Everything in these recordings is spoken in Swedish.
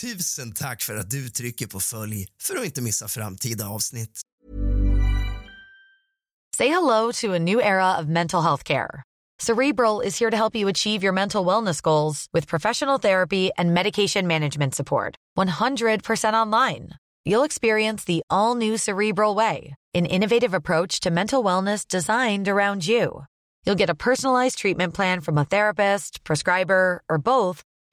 Tusen tack för att du trycker på följ för att inte missa framtida avsnitt. Say hello to a new era of mental health care. Cerebral is here to help you achieve your mental wellness goals with professional therapy and medication management support. 100% online. You'll experience the all new Cerebral Way, an innovative approach to mental wellness designed around you. You'll get a personalized treatment plan from a therapist, prescriber, or both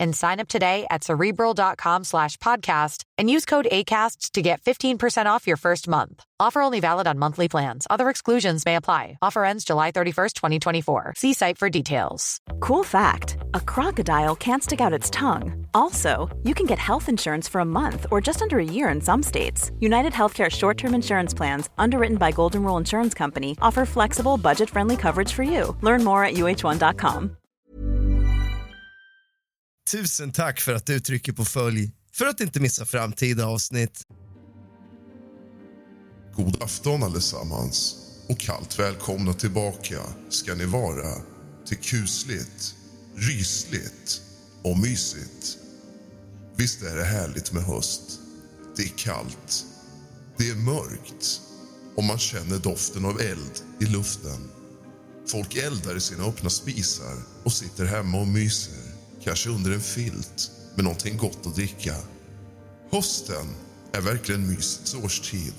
and sign up today at cerebral.com slash podcast and use code ACasts to get 15% off your first month. Offer only valid on monthly plans. Other exclusions may apply. Offer ends July 31st, 2024. See site for details. Cool fact a crocodile can't stick out its tongue. Also, you can get health insurance for a month or just under a year in some states. United Healthcare short term insurance plans, underwritten by Golden Rule Insurance Company, offer flexible, budget friendly coverage for you. Learn more at uh1.com. Tusen tack för att du trycker på följ för att inte missa framtida avsnitt. God afton allesammans och kallt välkomna tillbaka ska ni vara till kusligt, rysligt och mysigt. Visst är det härligt med höst? Det är kallt, det är mörkt och man känner doften av eld i luften. Folk eldar i sina öppna spisar och sitter hemma och myser kanske under en filt med någonting gott att dricka. Hösten är verkligen mysets årstid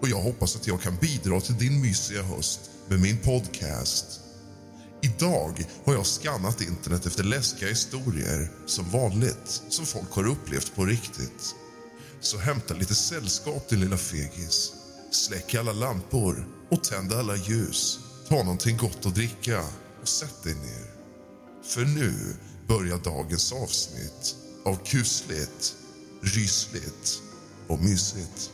och jag hoppas att jag kan bidra till din mysiga höst med min podcast. Idag har jag skannat internet efter läskiga historier som vanligt, som folk har upplevt på riktigt. Så hämta lite sällskap din lilla fegis. Släck alla lampor och tänd alla ljus. Ta någonting gott att dricka och sätt dig ner. För nu börjar dagens avsnitt av kusligt, rysligt och mysigt.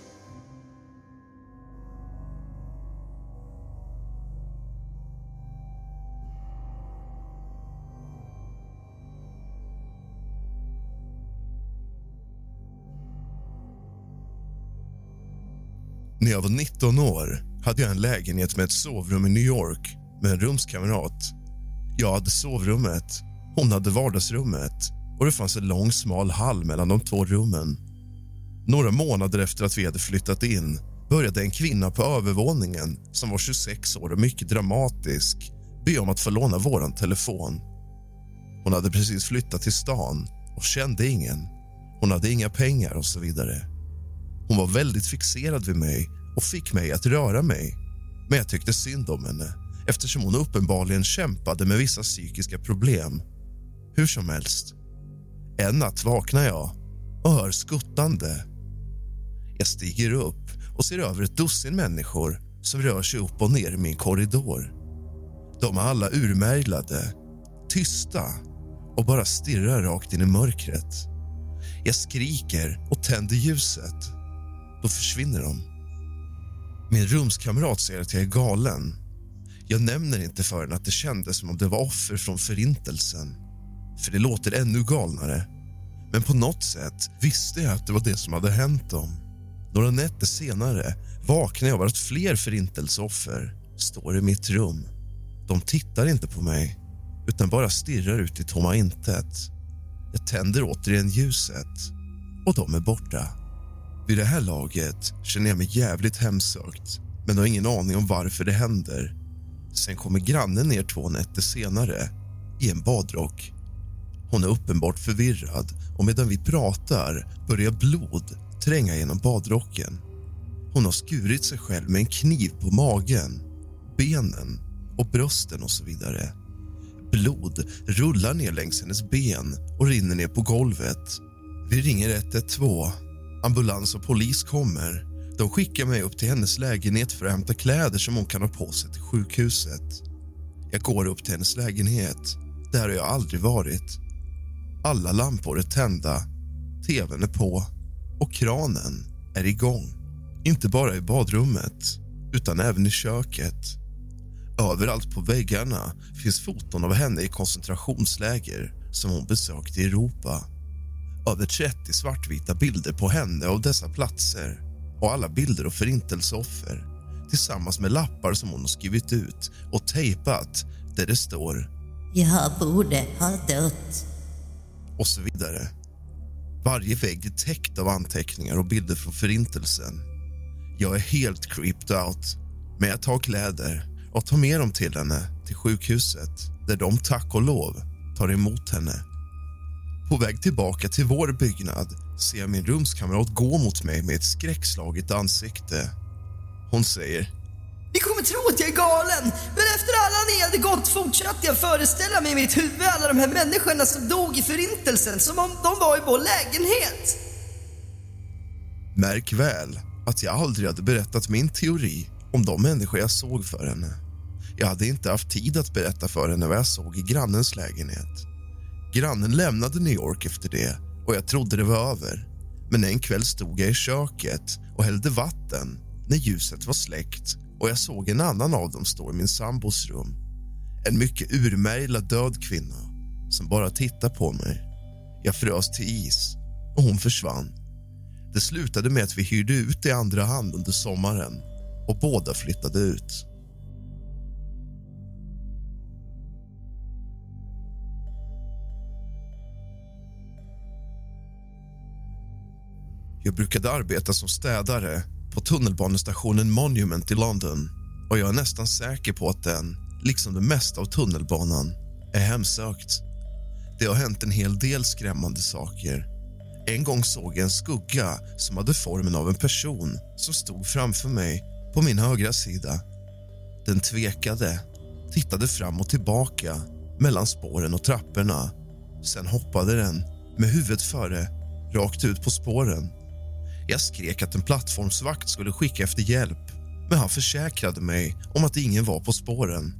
När jag var 19 år hade jag en lägenhet med ett sovrum i New York med en rumskamrat. Jag hade sovrummet, hon hade vardagsrummet och det fanns en lång smal hall mellan de två rummen. Några månader efter att vi hade flyttat in började en kvinna på övervåningen som var 26 år och mycket dramatisk be om att få låna vår telefon. Hon hade precis flyttat till stan och kände ingen. Hon hade inga pengar och så vidare. Hon var väldigt fixerad vid mig och fick mig att röra mig. Men jag tyckte synd om henne eftersom hon uppenbarligen kämpade med vissa psykiska problem. Hur som helst. En natt vaknar jag och hör skuttande. Jag stiger upp och ser över ett dussin människor som rör sig upp och ner i min korridor. De är alla urmärglade, tysta och bara stirrar rakt in i mörkret. Jag skriker och tänder ljuset. Då försvinner de. Min rumskamrat säger att jag är galen. Jag nämner inte för henne att det kändes som om det var offer från Förintelsen. För det låter ännu galnare. Men på något sätt visste jag att det var det som hade hänt dem. Några nätter senare vaknar jag av att fler förintelseoffer står i mitt rum. De tittar inte på mig, utan bara stirrar ut i tomma intet. Jag tänder återigen ljuset och de är borta. Vid det här laget känner jag mig jävligt hemsökt men har ingen aning om varför det händer. Sen kommer grannen ner två nätter senare i en badrock. Hon är uppenbart förvirrad och medan vi pratar börjar blod tränga genom badrocken. Hon har skurit sig själv med en kniv på magen, benen och brösten och så vidare. Blod rullar ner längs hennes ben och rinner ner på golvet. Vi ringer 112. Ambulans och polis kommer. De skickar mig upp till hennes lägenhet för att hämta kläder som hon kan ha på sig till sjukhuset. Jag går upp till hennes lägenhet. Där har jag aldrig varit. Alla lampor är tända, tvn är på och kranen är igång. Inte bara i badrummet, utan även i köket. Överallt på väggarna finns foton av henne i koncentrationsläger som hon besökt i Europa. Över 30 svartvita bilder på henne av dessa platser och alla bilder av förintelseoffer tillsammans med lappar som hon har skrivit ut och tejpat där det står Jag borde ha dött och så vidare. Varje vägg är täckt av anteckningar och bilder från Förintelsen. Jag är helt creeped out, men jag tar kläder och tar med dem till henne till sjukhuset där de tack och lov tar emot henne. På väg tillbaka till vår byggnad ser jag min rumskamrat gå mot mig med ett skräckslaget ansikte. Hon säger ni kommer tro att jag är galen, men efter alla ni hade gått fortsatte jag föreställa mig i mitt huvud alla de här människorna som dog i förintelsen som om de var i vår lägenhet. Märk väl att jag aldrig hade berättat min teori om de människor jag såg för henne. Jag hade inte haft tid att berätta för henne vad jag såg i grannens lägenhet. Grannen lämnade New York efter det och jag trodde det var över. Men en kväll stod jag i köket och hällde vatten när ljuset var släckt och jag såg en annan av dem stå i min sambos rum. En mycket urmärglad död kvinna som bara tittade på mig. Jag frös till is och hon försvann. Det slutade med att vi hyrde ut i andra hand under sommaren och båda flyttade ut. Jag brukade arbeta som städare på tunnelbanestationen Monument i London och jag är nästan säker på att den, liksom det mesta av tunnelbanan, är hemsökt. Det har hänt en hel del skrämmande saker. En gång såg jag en skugga som hade formen av en person som stod framför mig på min högra sida. Den tvekade, tittade fram och tillbaka mellan spåren och trapporna. Sen hoppade den, med huvudet före, rakt ut på spåren. Jag skrek att en plattformsvakt skulle skicka efter hjälp men han försäkrade mig om att ingen var på spåren.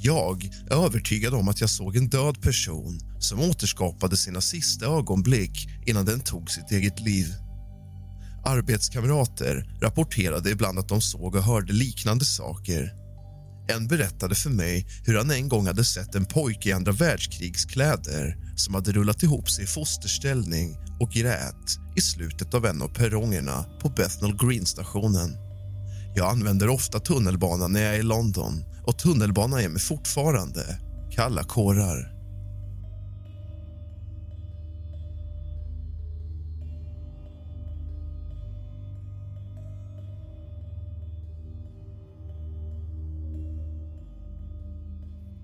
Jag är övertygad om att jag såg en död person som återskapade sina sista ögonblick innan den tog sitt eget liv. Arbetskamrater rapporterade ibland att de såg och hörde liknande saker. En berättade för mig hur han en gång hade sett en pojke i andra världskrigskläder som hade rullat ihop sig i fosterställning och grät i slutet av en av perrongerna på Bethnal Green-stationen. Jag använder ofta tunnelbanan när jag är i London och tunnelbanan ger mig fortfarande kalla kårar.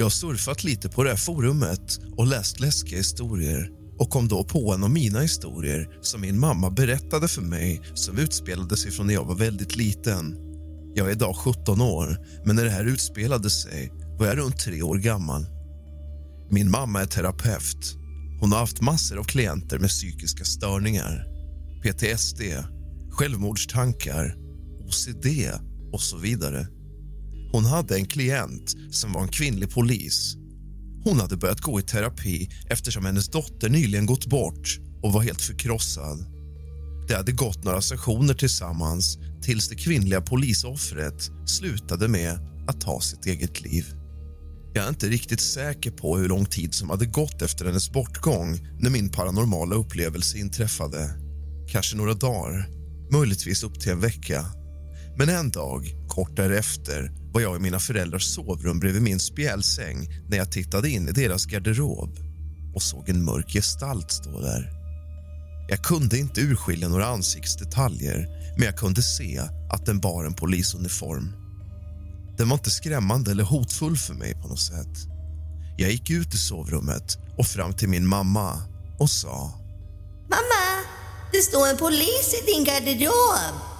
Jag har surfat lite på det här forumet och läst läskiga historier och kom då på en av mina historier som min mamma berättade för mig som utspelade sig från när jag var väldigt liten. Jag är idag 17 år, men när det här utspelade sig var jag runt tre år gammal. Min mamma är terapeut. Hon har haft massor av klienter med psykiska störningar PTSD, självmordstankar, OCD och så vidare. Hon hade en klient som var en kvinnlig polis. Hon hade börjat gå i terapi eftersom hennes dotter nyligen gått bort och var helt förkrossad. De hade gått några sessioner tillsammans tills det kvinnliga polisoffret slutade med att ta sitt eget liv. Jag är inte riktigt säker på hur lång tid som hade gått efter hennes bortgång när min paranormala upplevelse inträffade. Kanske några dagar, möjligtvis upp till en vecka. Men en dag, kort därefter, var jag i mina föräldrars sovrum bredvid min spjälsäng när jag tittade in i deras garderob och såg en mörk gestalt stå där. Jag kunde inte urskilja några ansiktsdetaljer men jag kunde se att den bar en polisuniform. Den var inte skrämmande eller hotfull för mig på något sätt. Jag gick ut i sovrummet och fram till min mamma och sa Mamma, det står en polis i din garderob.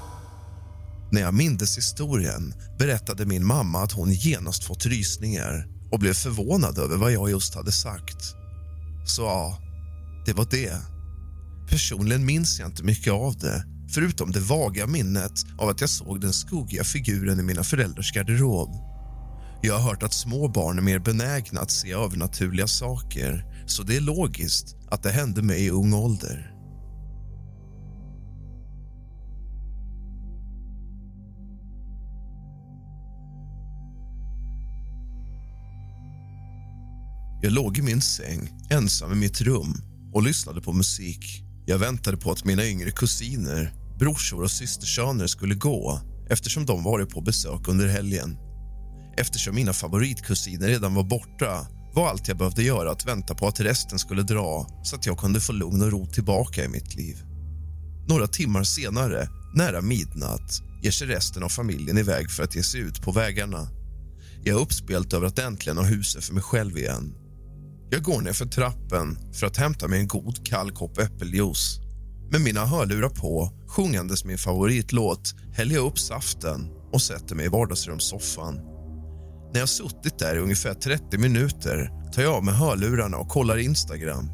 När jag mindes historien berättade min mamma att hon genast fått rysningar och blev förvånad över vad jag just hade sagt. Så ja, det var det. Personligen minns jag inte mycket av det förutom det vaga minnet av att jag såg den skuggiga figuren i mina föräldrars garderob. Jag har hört att små barn är mer benägna att se övernaturliga saker så det är logiskt att det hände mig i ung ålder. Jag låg i min säng, ensam i mitt rum och lyssnade på musik. Jag väntade på att mina yngre kusiner, brorsor och systersöner skulle gå eftersom de varit på besök under helgen. Eftersom mina favoritkusiner redan var borta var allt jag behövde göra att vänta på att resten skulle dra så att jag kunde få lugn och ro tillbaka i mitt liv. Några timmar senare, nära midnatt, ger sig resten av familjen iväg för att ge sig ut på vägarna. Jag är uppspelt över att äntligen ha huset för mig själv igen. Jag går ner för trappen för att hämta mig en god kall kopp äppeljuice. Med mina hörlurar på, sjungandes min favoritlåt, häller jag upp saften och sätter mig i vardagsrumssoffan. När jag suttit där i ungefär 30 minuter tar jag av mig hörlurarna och kollar Instagram.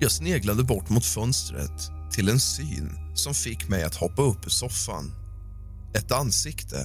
Jag sneglade bort mot fönstret till en syn som fick mig att hoppa upp ur soffan. Ett ansikte.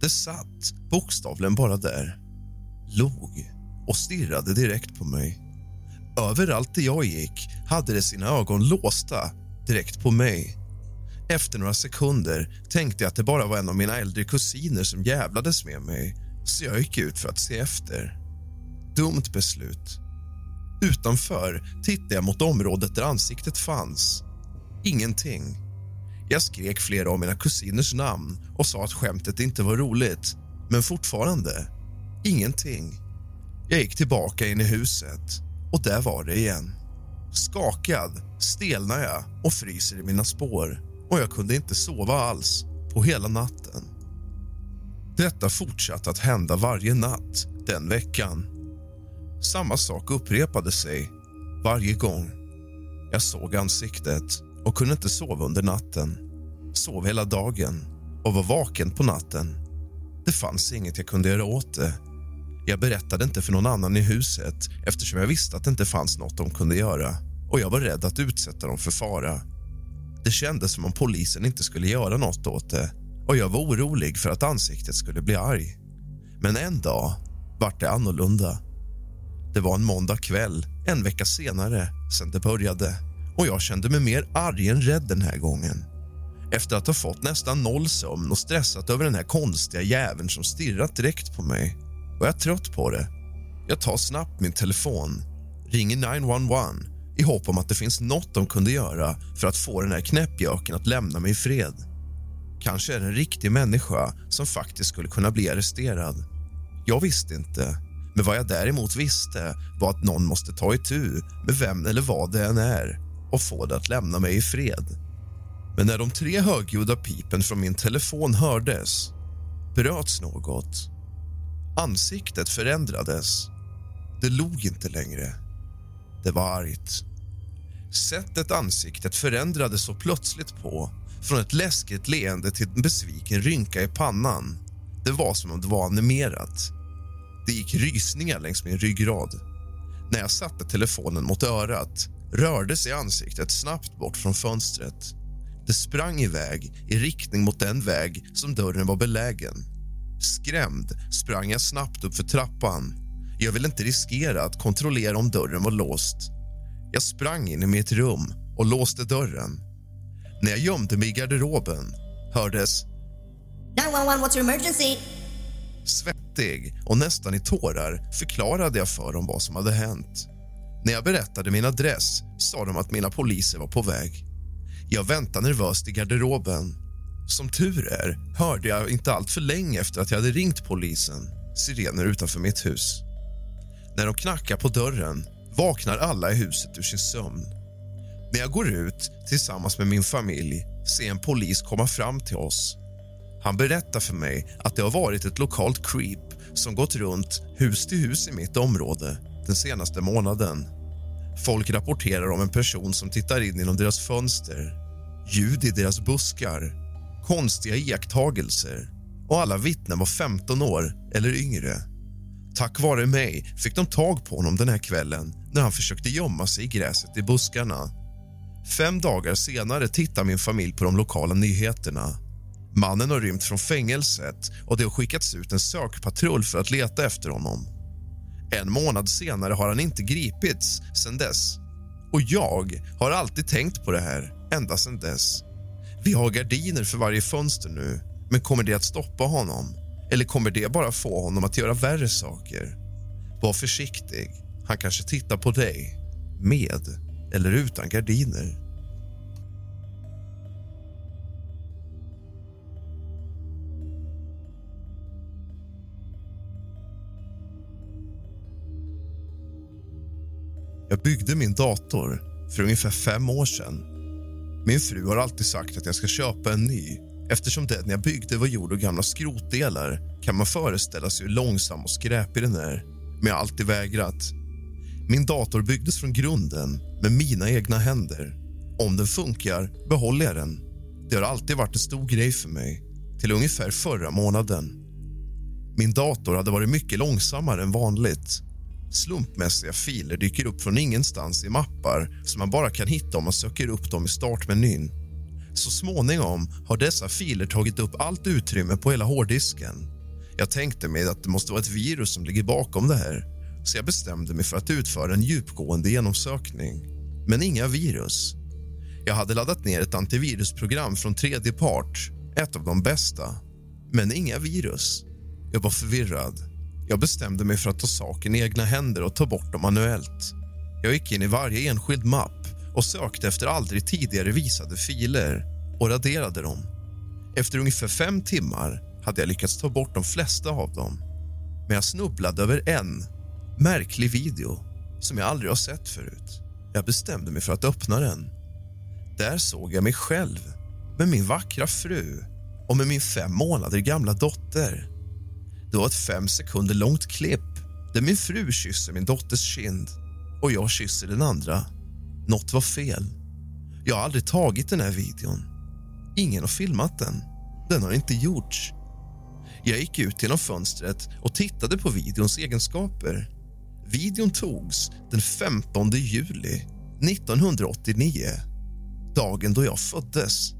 Det satt bokstavligen bara där, log och stirrade direkt på mig. Överallt där jag gick hade det sina ögon låsta direkt på mig. Efter några sekunder tänkte jag att det bara var en av mina äldre kusiner som jävlades med mig så jag gick ut för att se efter. Dumt beslut. Utanför tittade jag mot området där ansiktet fanns. Ingenting. Jag skrek flera av mina kusiners namn och sa att skämtet inte var roligt. Men fortfarande, ingenting. Jag gick tillbaka in i huset och där var det igen. Skakad stelnar jag och fryser i mina spår och jag kunde inte sova alls på hela natten. Detta fortsatte att hända varje natt den veckan. Samma sak upprepade sig varje gång. Jag såg ansiktet och kunde inte sova under natten. Sov hela dagen och var vaken på natten. Det fanns inget jag kunde göra åt det. Jag berättade inte för någon annan i huset eftersom jag visste att det inte fanns något de kunde göra och jag var rädd att utsätta dem för fara. Det kändes som om polisen inte skulle göra något åt det och jag var orolig för att ansiktet skulle bli arg. Men en dag vart det annorlunda. Det var en måndag kväll, en vecka senare, sen det började och jag kände mig mer arg än rädd den här gången. Efter att ha fått nästan noll sömn och stressat över den här konstiga jäveln som stirrat direkt på mig var jag trött på det. Jag tar snabbt min telefon, ringer 911 i hopp om att det finns något de kunde göra för att få den här knäppjöken att lämna mig i fred. Kanske är det en riktig människa som faktiskt skulle kunna bli arresterad. Jag visste inte, men vad jag däremot visste var att någon måste ta itu med vem eller vad det än är och få det att lämna mig i fred. Men när de tre högljudda pipen från min telefon hördes bröts något. Ansiktet förändrades. Det log inte längre. Det var argt. Sättet ansiktet förändrades så plötsligt på från ett läskigt leende till en besviken rynka i pannan. Det var som om det var animerat. Det gick rysningar längs min ryggrad. När jag satte telefonen mot örat rörde sig ansiktet snabbt bort från fönstret. Det sprang iväg i riktning mot den väg som dörren var belägen. Skrämd sprang jag snabbt upp för trappan. Jag ville inte riskera att kontrollera om dörren var låst. Jag sprang in i mitt rum och låste dörren. När jag gömde mig i garderoben hördes 911, what's your emergency? Svettig och nästan i tårar förklarade jag för dem vad som hade hänt. När jag berättade min adress sa de att mina poliser var på väg. Jag väntade nervöst i garderoben. Som tur är hörde jag inte allt för länge efter att jag hade ringt polisen sirener utanför mitt hus. När de knackar på dörren vaknar alla i huset ur sin sömn. När jag går ut tillsammans med min familj ser en polis komma fram till oss. Han berättar för mig att det har varit ett lokalt creep som gått runt hus till hus i mitt område den senaste månaden. Folk rapporterar om en person som tittar in genom deras fönster ljud i deras buskar, konstiga iakttagelser och alla vittnen var 15 år eller yngre. Tack vare mig fick de tag på honom den här kvällen när han försökte gömma sig i gräset i buskarna. Fem dagar senare tittar min familj på de lokala nyheterna. Mannen har rymt från fängelset och det har skickats ut en sökpatrull för att leta efter honom. En månad senare har han inte gripits sen dess. Och jag har alltid tänkt på det här ända sen dess. Vi har gardiner för varje fönster nu, men kommer det att stoppa honom? Eller kommer det bara få honom att göra värre saker? Var försiktig. Han kanske tittar på dig, med eller utan gardiner. Jag byggde min dator för ungefär fem år sedan. Min fru har alltid sagt att jag ska köpa en ny eftersom den jag byggde var gjord av gamla skrotdelar kan man föreställa sig hur långsam och skräpig den är. Men jag har alltid vägrat. Min dator byggdes från grunden med mina egna händer. Om den funkar behåller jag den. Det har alltid varit en stor grej för mig, till ungefär förra månaden. Min dator hade varit mycket långsammare än vanligt Slumpmässiga filer dyker upp från ingenstans i mappar som man bara kan hitta om man söker upp dem i startmenyn. Så småningom har dessa filer tagit upp allt utrymme på hela hårddisken. Jag tänkte mig att det måste vara ett virus som ligger bakom det här så jag bestämde mig för att utföra en djupgående genomsökning. Men inga virus. Jag hade laddat ner ett antivirusprogram från tredje part, ett av de bästa. Men inga virus. Jag var förvirrad. Jag bestämde mig för att ta saken i egna händer och ta bort dem manuellt. Jag gick in i varje enskild mapp och sökte efter aldrig tidigare visade filer och raderade dem. Efter ungefär fem timmar hade jag lyckats ta bort de flesta av dem. Men jag snubblade över en märklig video som jag aldrig har sett förut. Jag bestämde mig för att öppna den. Där såg jag mig själv med min vackra fru och med min fem månader gamla dotter. Det var ett fem sekunder långt klipp där min fru kysser min dotters kind och jag kysser den andra. Något var fel. Jag har aldrig tagit den här videon. Ingen har filmat den. Den har inte gjorts. Jag gick ut genom fönstret och tittade på videons egenskaper. Videon togs den 15 juli 1989, dagen då jag föddes.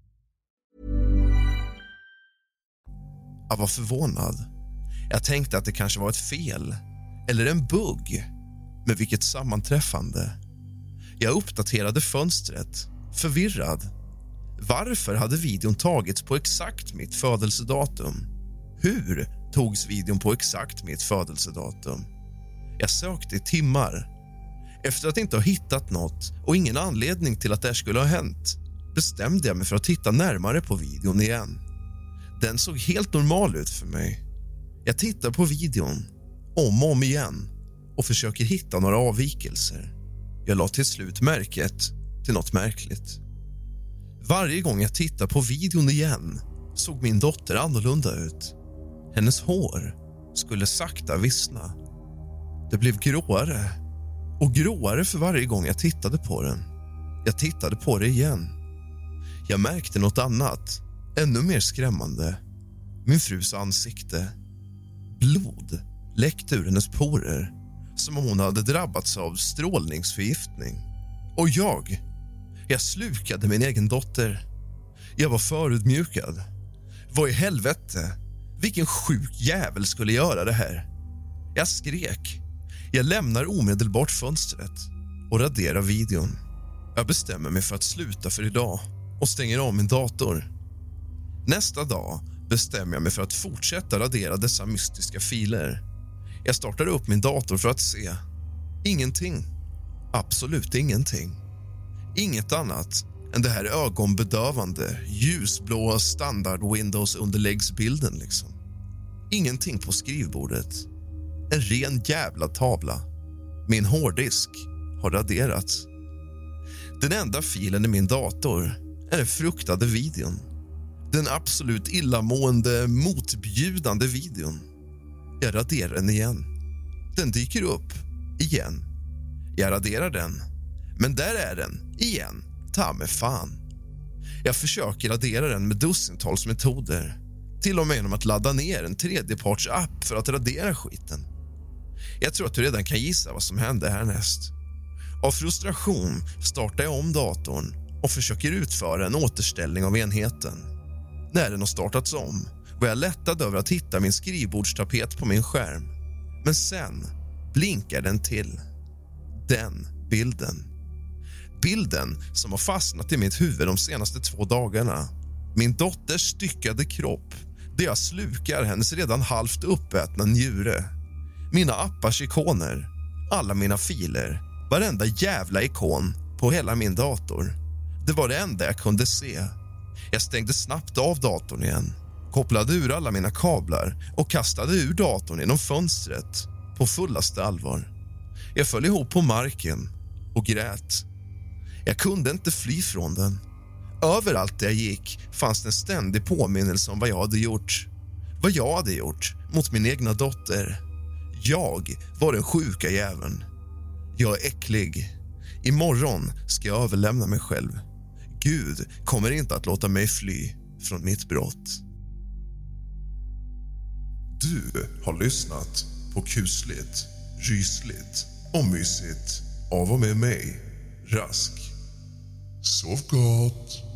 Jag var förvånad. Jag tänkte att det kanske var ett fel eller en bugg. Men vilket sammanträffande. Jag uppdaterade fönstret, förvirrad. Varför hade videon tagits på exakt mitt födelsedatum? Hur togs videon på exakt mitt födelsedatum? Jag sökte i timmar. Efter att inte ha hittat något och ingen anledning till att det skulle ha hänt bestämde jag mig för att titta närmare på videon igen. Den såg helt normal ut för mig. Jag tittar på videon om och om igen och försöker hitta några avvikelser. Jag la till slut märket till något märkligt. Varje gång jag tittar på videon igen såg min dotter annorlunda ut. Hennes hår skulle sakta vissna. Det blev gråare och gråare för varje gång jag tittade på den. Jag tittade på det igen. Jag märkte något annat, ännu mer skrämmande. Min frus ansikte. Blod läckte ur hennes porer som om hon hade drabbats av strålningsförgiftning. Och jag, jag slukade min egen dotter. Jag var förödmjukad. Vad i helvete? Vilken sjuk jävel skulle göra det här? Jag skrek. Jag lämnar omedelbart fönstret och raderar videon. Jag bestämmer mig för att sluta för idag och stänger av min dator. Nästa dag bestämmer jag mig för att fortsätta radera dessa mystiska filer. Jag startar upp min dator för att se. Ingenting. Absolut ingenting. Inget annat än det här ögonbedövande ljusblå standard Windows underläggsbilden. Liksom. Ingenting på skrivbordet. En ren jävla tavla. Min hårddisk har raderats. Den enda filen i min dator är den fruktade videon. Den absolut illamående, motbjudande videon. Jag raderar den igen. Den dyker upp igen. Jag raderar den, men där är den igen. Ta mig fan. Jag försöker radera den med dussintals metoder. Till och med genom att ladda ner en tredjepartsapp för att radera skiten. Jag tror att du redan kan gissa vad som hände härnäst. Av frustration startar jag om datorn och försöker utföra en återställning av enheten. När den har startats om var jag lättad över att hitta min skrivbordstapet på min skärm. Men sen blinkar den till. Den bilden. Bilden som har fastnat i mitt huvud de senaste två dagarna. Min dotters styckade kropp där jag slukar hennes redan halvt uppätna njure. Mina appars ikoner, alla mina filer, varenda jävla ikon på hela min dator. Det var det enda jag kunde se. Jag stängde snabbt av datorn igen kopplade ur alla mina kablar och kastade ur datorn genom fönstret på fullaste allvar. Jag föll ihop på marken och grät. Jag kunde inte fly från den. Överallt där jag gick fanns det en ständig påminnelse om vad jag hade gjort. Vad jag hade gjort mot min egna dotter. Jag var den sjuka jäveln. Jag är äcklig. Imorgon ska jag överlämna mig själv. Gud kommer inte att låta mig fly från mitt brott. Du har lyssnat på kusligt, rysligt och mysigt av och med mig, Rask. Sov gott!